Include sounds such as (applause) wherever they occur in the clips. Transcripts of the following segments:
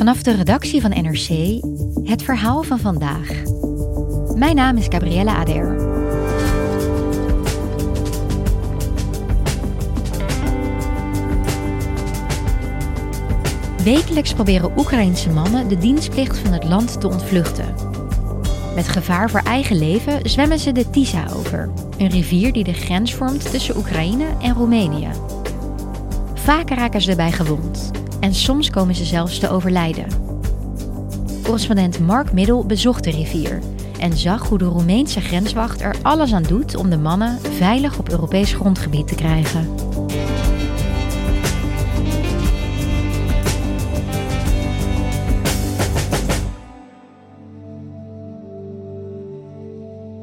Vanaf de redactie van NRC het verhaal van vandaag. Mijn naam is Gabriella Ader. Wekelijks proberen Oekraïnse mannen de dienstplicht van het land te ontvluchten. Met gevaar voor eigen leven zwemmen ze de Tisa over, een rivier die de grens vormt tussen Oekraïne en Roemenië. Vaak raken ze erbij gewond en soms komen ze zelfs te overlijden. Correspondent Mark Middel bezocht de rivier en zag hoe de Roemeense grenswacht er alles aan doet om de mannen veilig op Europees grondgebied te krijgen.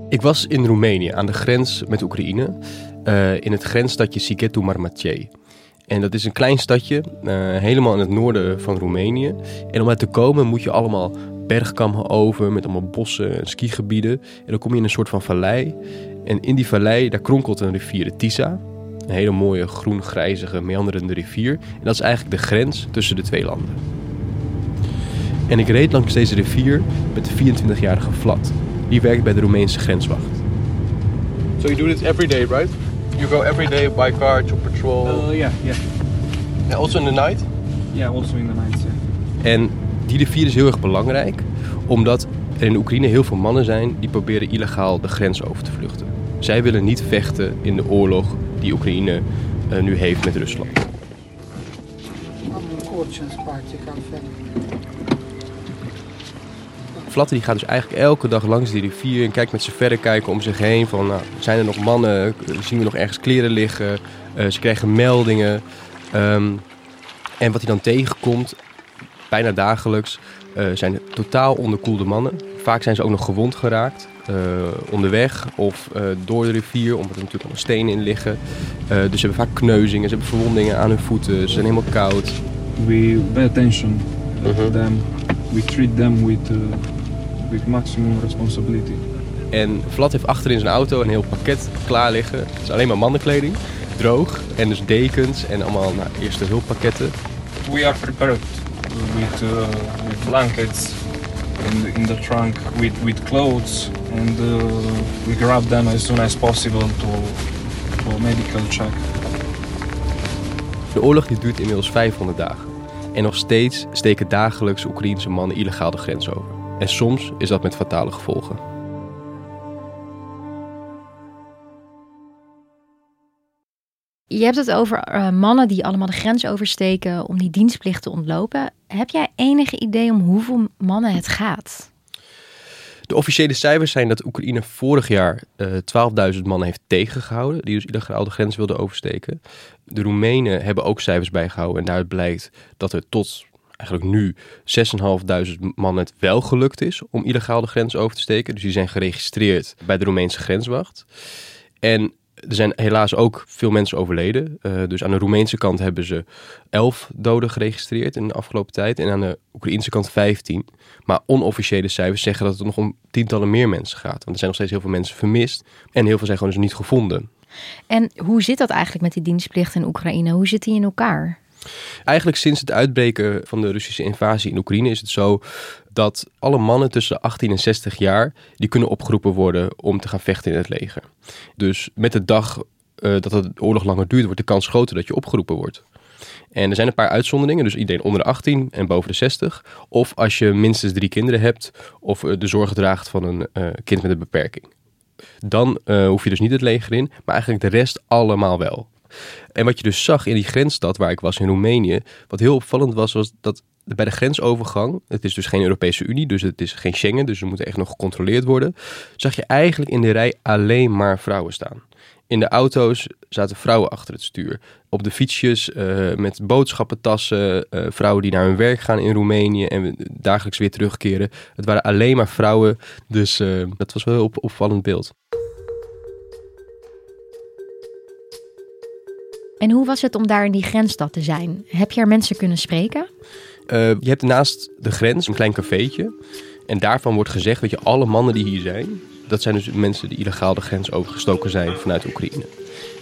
Ik was in Roemenië aan de grens met Oekraïne, uh, in het grensstadje Sighetu Marmației. En dat is een klein stadje, uh, helemaal in het noorden van Roemenië. En om uit te komen moet je allemaal bergkammen over met allemaal bossen en skigebieden. En dan kom je in een soort van vallei. En in die vallei, daar kronkelt een rivier, de Tisa. Een hele mooie groen-grijzige, meanderende rivier. En dat is eigenlijk de grens tussen de twee landen. En ik reed langs deze rivier met de 24-jarige Vlad. Die werkt bij de Roemeense grenswacht. So you do this every day, right? You go every day by car to patrol? Uh, yeah, yeah. And also in the night? Yeah, also in the night, yeah. En die rivier is heel erg belangrijk, omdat er in Oekraïne heel veel mannen zijn die proberen illegaal de grens over te vluchten. Zij willen niet vechten in de oorlog die Oekraïne uh, nu heeft met Rusland. Vlatte die gaat dus eigenlijk elke dag langs die rivier en kijkt met zijn verrekijker om zich heen van nou, zijn er nog mannen, zien we nog ergens kleren liggen, uh, ze krijgen meldingen. Um, en wat hij dan tegenkomt, bijna dagelijks, uh, zijn totaal onderkoelde mannen. Vaak zijn ze ook nog gewond geraakt. Uh, onderweg of door de rivier, omdat er natuurlijk allemaal stenen in liggen. dus ze hebben vaak kneuzingen, ze hebben verwondingen aan hun voeten, ze zijn helemaal koud. We pay attention to uh -huh. them. We treat them with, with maximum responsibility. En Vlad heeft achter in zijn auto een heel pakket klaar liggen. Het is alleen maar mannenkleding, droog. En dus dekens en allemaal nou, eerste hulppakketten. We are prepared with, uh, with blankets in the, in the trunk, with, with clothes, and uh, we grab them as soon as possible to, for medical check. De oorlog die duurt inmiddels 500 dagen. En nog steeds steken dagelijks Oekraïense mannen illegaal de grens over. En soms is dat met fatale gevolgen. Je hebt het over uh, mannen die allemaal de grens oversteken om die dienstplicht te ontlopen. Heb jij enige idee om hoeveel mannen het gaat? De officiële cijfers zijn dat Oekraïne vorig jaar uh, 12.000 mannen heeft tegengehouden. Die dus illegaal de grens wilden oversteken. De Roemenen hebben ook cijfers bijgehouden. En daaruit blijkt dat er tot eigenlijk nu 6.500 mannen het wel gelukt is om illegaal de grens over te steken. Dus die zijn geregistreerd bij de Roemeense grenswacht. En er zijn helaas ook veel mensen overleden. Uh, dus aan de Roemeense kant hebben ze 11 doden geregistreerd in de afgelopen tijd. En aan de Oekraïnse kant 15. Maar onofficiële cijfers zeggen dat het nog om tientallen meer mensen gaat. Want er zijn nog steeds heel veel mensen vermist. En heel veel zijn gewoon dus niet gevonden. En hoe zit dat eigenlijk met die dienstplicht in Oekraïne? Hoe zit die in elkaar? Eigenlijk sinds het uitbreken van de Russische invasie in Oekraïne is het zo dat alle mannen tussen 18 en 60 jaar die kunnen opgeroepen worden om te gaan vechten in het leger. Dus met de dag uh, dat de oorlog langer duurt, wordt de kans groter dat je opgeroepen wordt. En er zijn een paar uitzonderingen, dus iedereen onder de 18 en boven de 60. Of als je minstens drie kinderen hebt of de zorg draagt van een uh, kind met een beperking. Dan hoef je dus niet het leger in, maar eigenlijk de rest allemaal wel. En wat je dus zag in die grensstad waar ik was in Roemenië, wat heel opvallend was, was dat bij de grensovergang, het is dus geen Europese Unie, dus het is geen Schengen, dus er moet echt nog gecontroleerd worden, zag je eigenlijk in de rij alleen maar vrouwen staan. In de auto's zaten vrouwen achter het stuur. Op de fietsjes uh, met boodschappentassen, uh, vrouwen die naar hun werk gaan in Roemenië en dagelijks weer terugkeren. Het waren alleen maar vrouwen, dus uh, dat was wel een op opvallend beeld. En hoe was het om daar in die grensstad te zijn? Heb je er mensen kunnen spreken? je hebt naast de grens een klein cafeetje. En daarvan wordt gezegd, weet je, alle mannen die hier zijn, dat zijn dus mensen die illegaal de grens overgestoken zijn vanuit Oekraïne.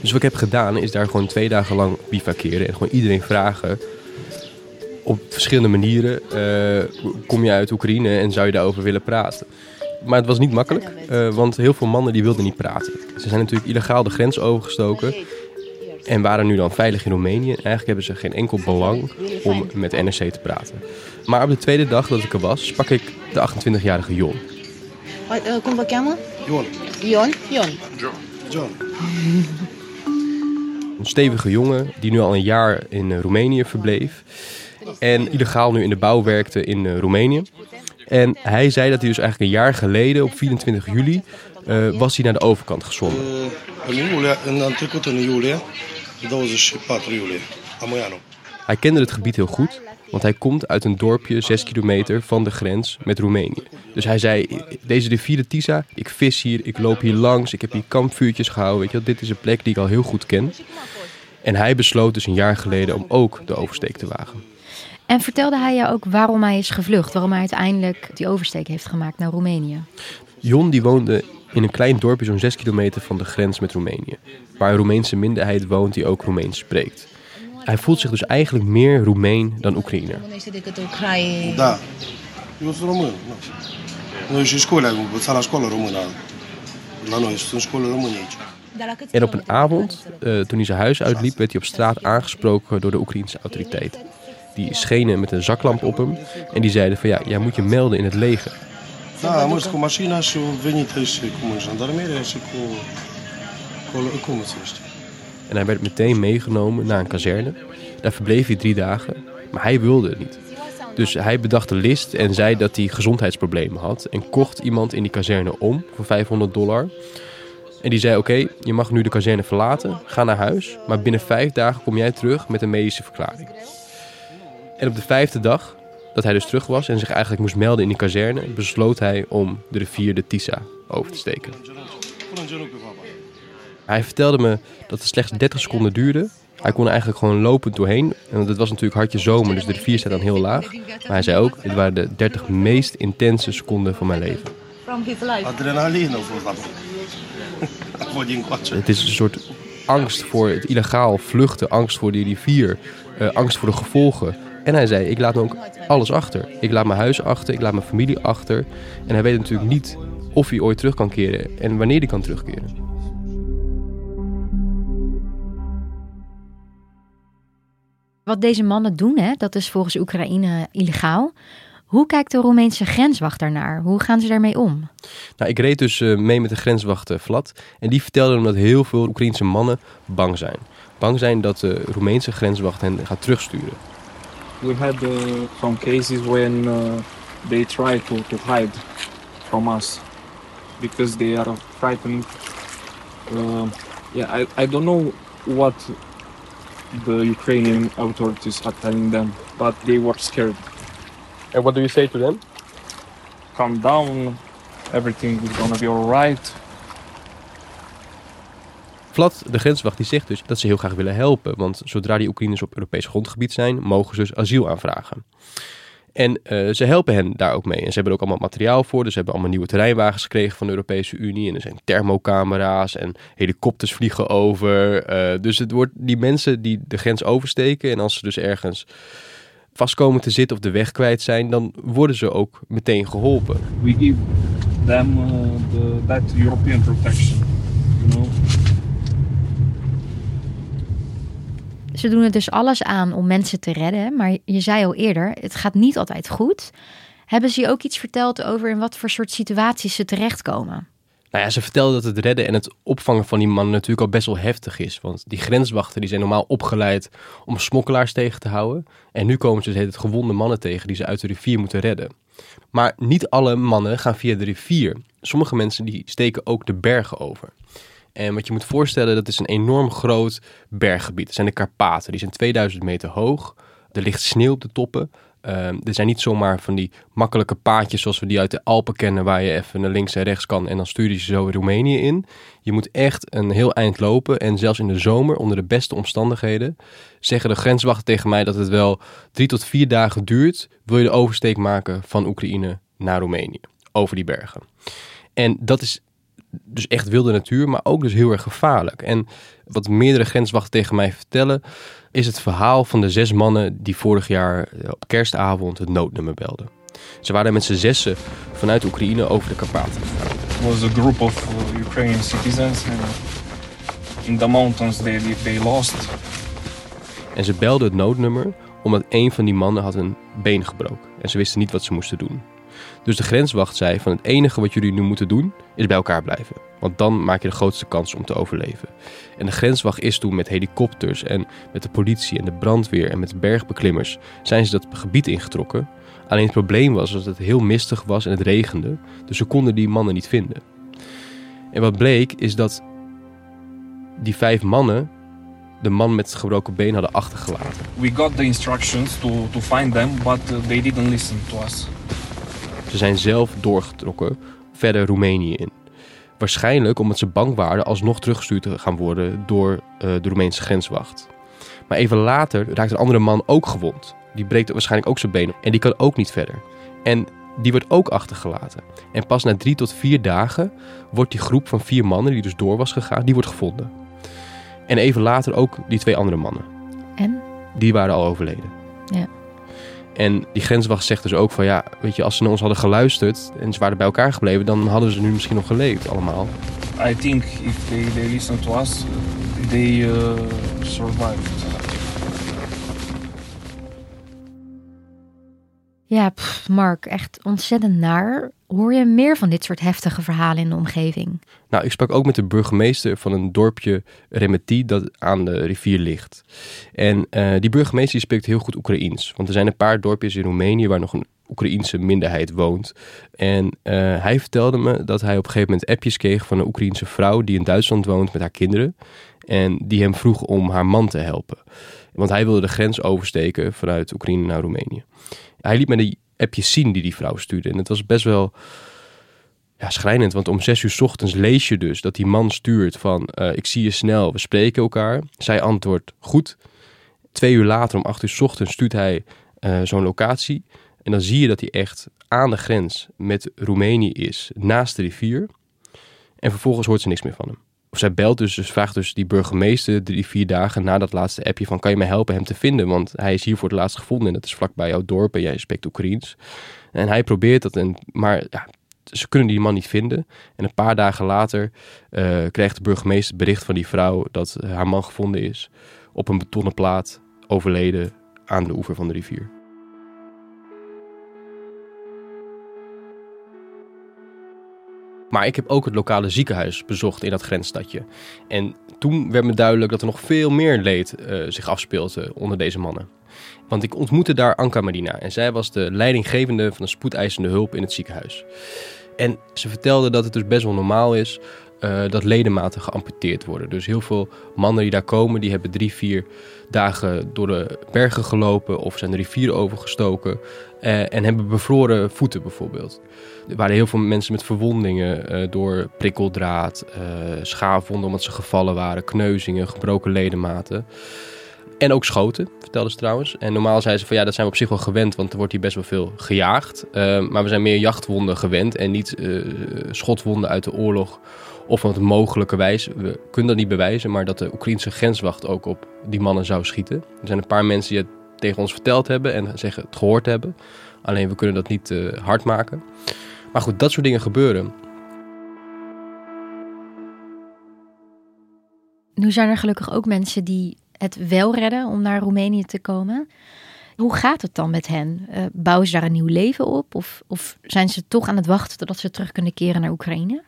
Dus wat ik heb gedaan is daar gewoon twee dagen lang bivakeren en gewoon iedereen vragen op verschillende manieren. Uh, kom je uit Oekraïne en zou je daarover willen praten? Maar het was niet makkelijk, uh, want heel veel mannen die wilden niet praten. Ze zijn natuurlijk illegaal de grens overgestoken en waren nu dan veilig in Roemenië. Eigenlijk hebben ze geen enkel belang om met NRC te praten. Maar op de tweede dag dat ik er was, sprak ik de 28-jarige Jon. Uh, cum vă cheamă? Ion. Ion? Ion. John. John. Een stevige jongen die nu al een jaar in uh, Roemenië verbleef. En illegaal nu in de bouw werkte in uh, Roemenië. En hij zei dat hij dus eigenlijk een jaar geleden, op 24 juli, uh, was hij naar de overkant gezonden. În trecut în iulie, 24 iulie, Amoiano. Hij kende het gebied heel goed, want hij komt uit een dorpje 6 kilometer van de grens met Roemenië. Dus hij zei, deze rivier de Tisa, ik vis hier, ik loop hier langs, ik heb hier kampvuurtjes gehouden. Weet je, dit is een plek die ik al heel goed ken. En hij besloot dus een jaar geleden om ook de oversteek te wagen. En vertelde hij je ook waarom hij is gevlucht? Waarom hij uiteindelijk die oversteek heeft gemaakt naar Roemenië? Jon die woonde in een klein dorpje zo'n 6 kilometer van de grens met Roemenië. Waar een Roemeense minderheid woont die ook Roemeens spreekt. Hij voelt zich dus eigenlijk meer Roemeen dan Oekraïner. Da. Eu sunt român. Noi și școala, am învățat la școală română. La noi sunt școală română aici. En op een avond, uh, toen hij zijn huis uitliep, werd hij op straat aangesproken door de Oekraïnse autoriteiten. Die schenen met een zaklamp op hem en die zeiden van ja, jij moet je melden in het leger. Da, am mers cu mașina și au venit și cu jandarmeria și cu, cu cum se numește? En hij werd meteen meegenomen naar een kazerne. Daar verbleef hij drie dagen, maar hij wilde het niet. Dus hij bedacht de list en zei dat hij gezondheidsproblemen had. En kocht iemand in die kazerne om voor 500 dollar. En die zei: Oké, je mag nu de kazerne verlaten, ga naar huis. Maar binnen vijf dagen kom jij terug met een medische verklaring. En op de vijfde dag, dat hij dus terug was en zich eigenlijk moest melden in die kazerne, besloot hij om de rivier de Tisa over te steken. Hij vertelde me dat het slechts 30 seconden duurde. Hij kon eigenlijk gewoon lopend doorheen. En het was natuurlijk hartje zomer, dus de rivier staat dan heel laag. Maar hij zei ook, dit waren de 30 meest intense seconden van mijn leven. Adrenaline of wat (laughs) Het is een soort angst voor het illegaal vluchten, angst voor die rivier, uh, angst voor de gevolgen. En hij zei, ik laat me ook alles achter. Ik laat mijn huis achter, ik laat mijn familie achter. En hij weet natuurlijk niet of hij ooit terug kan keren en wanneer hij kan terugkeren. Wat deze mannen doen, hè, dat is volgens Oekraïne illegaal. Hoe kijkt de Roemeense grenswacht daarnaar? Hoe gaan ze daarmee om? Nou, ik reed dus uh, mee met de grenswacht Vlad. En die vertelde dat heel veel Oekraïense mannen bang zijn. Bang zijn dat de Roemeense grenswacht hen gaat terugsturen. We had uh, some cases when they try to, to hide from us. Because they are frightened. yeah, I, I don't know what the Ukrainian authorities are telling them, but they were scared. And what do you say to them? Calm down, everything is gonna be alright. Vlad, de grenswacht, die zegt dus dat ze heel graag willen helpen. Want zodra die Oekraïners op Europees grondgebied zijn, mogen ze dus asiel aanvragen. En uh, ze helpen hen daar ook mee. En ze hebben ook allemaal materiaal voor. Dus ze hebben allemaal nieuwe terreinwagens gekregen van de Europese Unie. En er zijn thermocamera's en helikopters vliegen over. Uh, dus het wordt die mensen die de grens oversteken. En als ze dus ergens vastkomen te zitten of de weg kwijt zijn, dan worden ze ook meteen geholpen. We give them uh, the, that European protection, you know. Ze doen er dus alles aan om mensen te redden. Maar je zei al eerder, het gaat niet altijd goed. Hebben ze je ook iets verteld over in wat voor soort situaties ze terechtkomen? Nou ja, ze vertelde dat het redden en het opvangen van die mannen natuurlijk al best wel heftig is. Want die grenswachten die zijn normaal opgeleid om smokkelaars tegen te houden. En nu komen ze dus het gewonde mannen tegen die ze uit de rivier moeten redden. Maar niet alle mannen gaan via de rivier. Sommige mensen die steken ook de bergen over. En wat je moet voorstellen, dat is een enorm groot berggebied. Dat zijn de Karpaten. Die zijn 2000 meter hoog. Er ligt sneeuw op de toppen. Ehm, er zijn niet zomaar van die makkelijke paadjes zoals we die uit de Alpen kennen, waar je even naar links en rechts kan en dan stuur je zo Roemenië in. Je moet echt een heel eind lopen en zelfs in de zomer, onder de beste omstandigheden, zeggen de grenswachten tegen mij dat het wel drie tot vier dagen duurt, wil je de oversteek maken van Oekraïne naar Roemenië, over die bergen. En dat is dus echt wilde natuur, maar ook dus heel erg gevaarlijk. En wat meerdere grenswachten tegen mij vertellen, is het verhaal van de zes mannen die vorig jaar eh, op kerstavond het noodnummer belden. Ze waren met z'n zessen vanuit Oekraïne over de Karpaten gegaan. was a group of uh, Ukrainian citizens in the mountains they, they lost. En ze belden het noodnummer omdat een van die mannen had een been gebroken. En ze wisten niet wat ze moesten doen. Dus de grenswacht zei van het enige wat jullie nu moeten doen is bij elkaar blijven. Want dan maak je de grootste kans om te overleven. En de grenswacht is toen met helikopters en met de politie en de brandweer en met bergbeklimmers zijn ze dat gebied ingetrokken. Alleen het probleem was dat het heel mistig was en het regende. Dus ze konden die mannen niet vinden. En wat bleek is dat die vijf mannen de man met het gebroken been hadden achtergelaten. We got the instructions to, to find them, but uh, they didn't listen to us. Ze zijn zelf doorgetrokken verder Roemenië in. Waarschijnlijk omdat ze bang waren alsnog teruggestuurd te gaan worden door uh, de Roemeense grenswacht. Maar even later raakt een andere man ook gewond. Die breekt waarschijnlijk ook zijn been en die kan ook niet verder. En die wordt ook achtergelaten. En pas na drie tot vier dagen wordt die groep van vier mannen die dus door was gegaan, die wordt gevonden. En even later ook die twee andere mannen. En? Die waren al overleden. Ja. En die grenswacht zegt dus ook van ja, weet je, als ze naar ons hadden geluisterd en ze waren bij elkaar gebleven, dan hadden ze nu misschien nog geleefd allemaal. I think if they, they listen to us, they uh, survived. Ja, pff, Mark, echt ontzettend naar. Hoor je meer van dit soort heftige verhalen in de omgeving? Nou, ik sprak ook met de burgemeester van een dorpje Remetie dat aan de rivier ligt. En uh, die burgemeester spreekt heel goed Oekraïens. Want er zijn een paar dorpjes in Roemenië waar nog een Oekraïense minderheid woont. En uh, hij vertelde me dat hij op een gegeven moment appjes kreeg van een Oekraïense vrouw die in Duitsland woont met haar kinderen. En die hem vroeg om haar man te helpen. Want hij wilde de grens oversteken vanuit Oekraïne naar Roemenië. Hij liet me die appjes zien die die vrouw stuurde. En het was best wel ja, schrijnend, want om zes uur s ochtends lees je dus dat die man stuurt van uh, ik zie je snel, we spreken elkaar. Zij antwoordt goed. Twee uur later, om acht uur s ochtends, stuurt hij uh, zo'n locatie. En dan zie je dat hij echt aan de grens met Roemenië is, naast de rivier. En vervolgens hoort ze niks meer van hem. Of zij belt dus, dus vraagt dus die burgemeester drie, vier dagen na dat laatste appje van... kan je mij helpen hem te vinden? Want hij is hier voor het laatst gevonden en dat is vlakbij jouw dorp en jij spreekt Oekraïens. En hij probeert dat, en, maar ja, ze kunnen die man niet vinden. En een paar dagen later uh, krijgt de burgemeester bericht van die vrouw dat haar man gevonden is. Op een betonnen plaat, overleden aan de oever van de rivier. Maar ik heb ook het lokale ziekenhuis bezocht in dat grensstadje. En toen werd me duidelijk dat er nog veel meer leed uh, zich afspeelde onder deze mannen. Want ik ontmoette daar Anka Marina en zij was de leidinggevende van de spoedeisende hulp in het ziekenhuis. En ze vertelde dat het dus best wel normaal is uh, dat ledematen geamputeerd worden. Dus heel veel mannen die daar komen, die hebben drie, vier dagen door de bergen gelopen of zijn de rivier overgestoken uh, en hebben bevroren voeten bijvoorbeeld. Er waren heel veel mensen met verwondingen uh, door prikkeldraad, schaafwonden omdat ze gevallen waren, kneuzingen, gebroken ledematen. En ook schoten, vertelde ze trouwens. En normaal zei ze van ja, dat zijn we op zich wel gewend, want er wordt hier best wel veel gejaagd. Maar we zijn meer jachtwonden gewend en niet schotwonden uit de oorlog. Of wat mogelijkerwijs, we kunnen dat niet bewijzen, maar dat de Oekraïnse grenswacht ook op die mannen zou schieten. Er zijn een paar mensen die het tegen ons verteld hebben en zeggen het gehoord hebben. Alleen we kunnen dat niet uh, hard maken. Maar goed, dat soort dingen gebeuren. Nu zijn er gelukkig ook mensen die het wel redden om naar Roemenië te komen. Hoe gaat het dan met hen? Uh, bouwen ze daar een nieuw leven op? Of, of zijn ze toch aan het wachten totdat ze terug kunnen keren naar Oekraïne?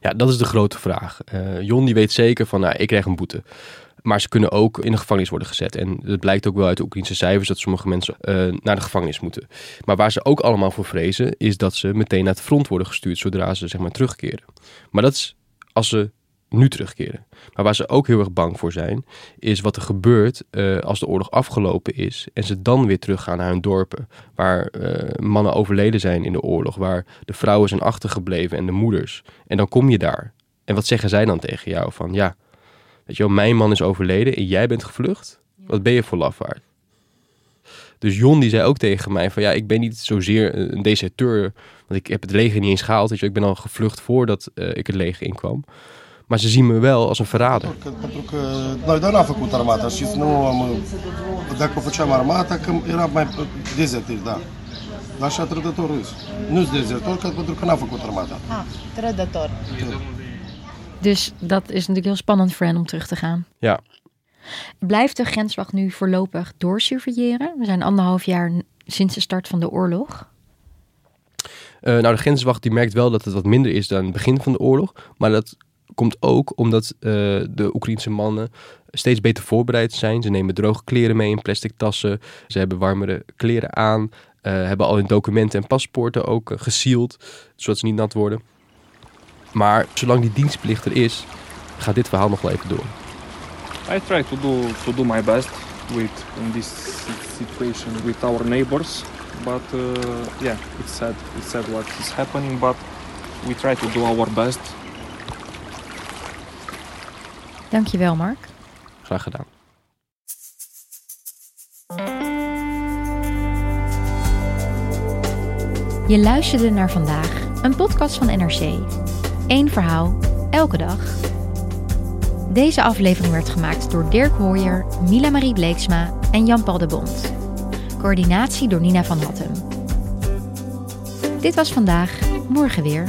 Ja, dat is de grote vraag. Uh, Jon die weet zeker van, nou, ik krijg een boete. Maar ze kunnen ook in de gevangenis worden gezet. En het blijkt ook wel uit de Oekraïnse cijfers dat sommige mensen uh, naar de gevangenis moeten. Maar waar ze ook allemaal voor vrezen, is dat ze meteen naar het front worden gestuurd zodra ze zeg maar terugkeren. Maar dat is als ze nu terugkeren. Maar waar ze ook heel erg bang voor zijn, is wat er gebeurt uh, als de oorlog afgelopen is en ze dan weer teruggaan naar hun dorpen, waar uh, mannen overleden zijn in de oorlog, waar de vrouwen zijn achtergebleven en de moeders. En dan kom je daar. En wat zeggen zij dan tegen jou? Van ja, weet je wel, mijn man is overleden en jij bent gevlucht? Wat ben je voor lafaard? Dus Jon die zei ook tegen mij van ja, ik ben niet zozeer een deserteur, want ik heb het leger niet eens gehaald. Weet je, ik ben al gevlucht voordat uh, ik het leger inkwam. Maar ze zien me wel als een verrader. Pentru că noi doar n-am făcut armata și nu am... Dacă făceam armata, că era mai dezertir, da. Dar așa trădătorul is. Nu is dezertor, că, pentru că n-am făcut armata. Ah, trădător. Dus dat is natuurlijk heel spannend voor hen om terug te gaan. Ja. Blijft de grenswacht nu voorlopig doorsurveilleren? We zijn anderhalf jaar sinds de start van de oorlog. Uh, nou, de grenswacht die merkt wel dat het wat minder is dan het begin van de oorlog. Maar dat komt ook omdat uh, de Oekraïense mannen steeds beter voorbereid zijn. Ze nemen droge kleren mee in plastic tassen. Ze hebben warmere kleren aan. Uh, hebben al hun documenten en paspoorten ook uh, zodat ze niet nat worden. Maar zolang die dienstplicht er is, gaat dit verhaal nog wel even door. I try to do my best with in this situation with our neighbors, but uh, yeah, it's sad. It's sad what is happening, but we try to do our best. Dankjewel, Mark. Graag gedaan. Je luisterde naar vandaag, een podcast van NRC. Eén verhaal, elke dag. Deze aflevering werd gemaakt door Dirk Hooyer, Mila Marie Bleeksma en Jan-Paul de Bond. Coördinatie door Nina van Hattem. Dit was vandaag, morgen weer.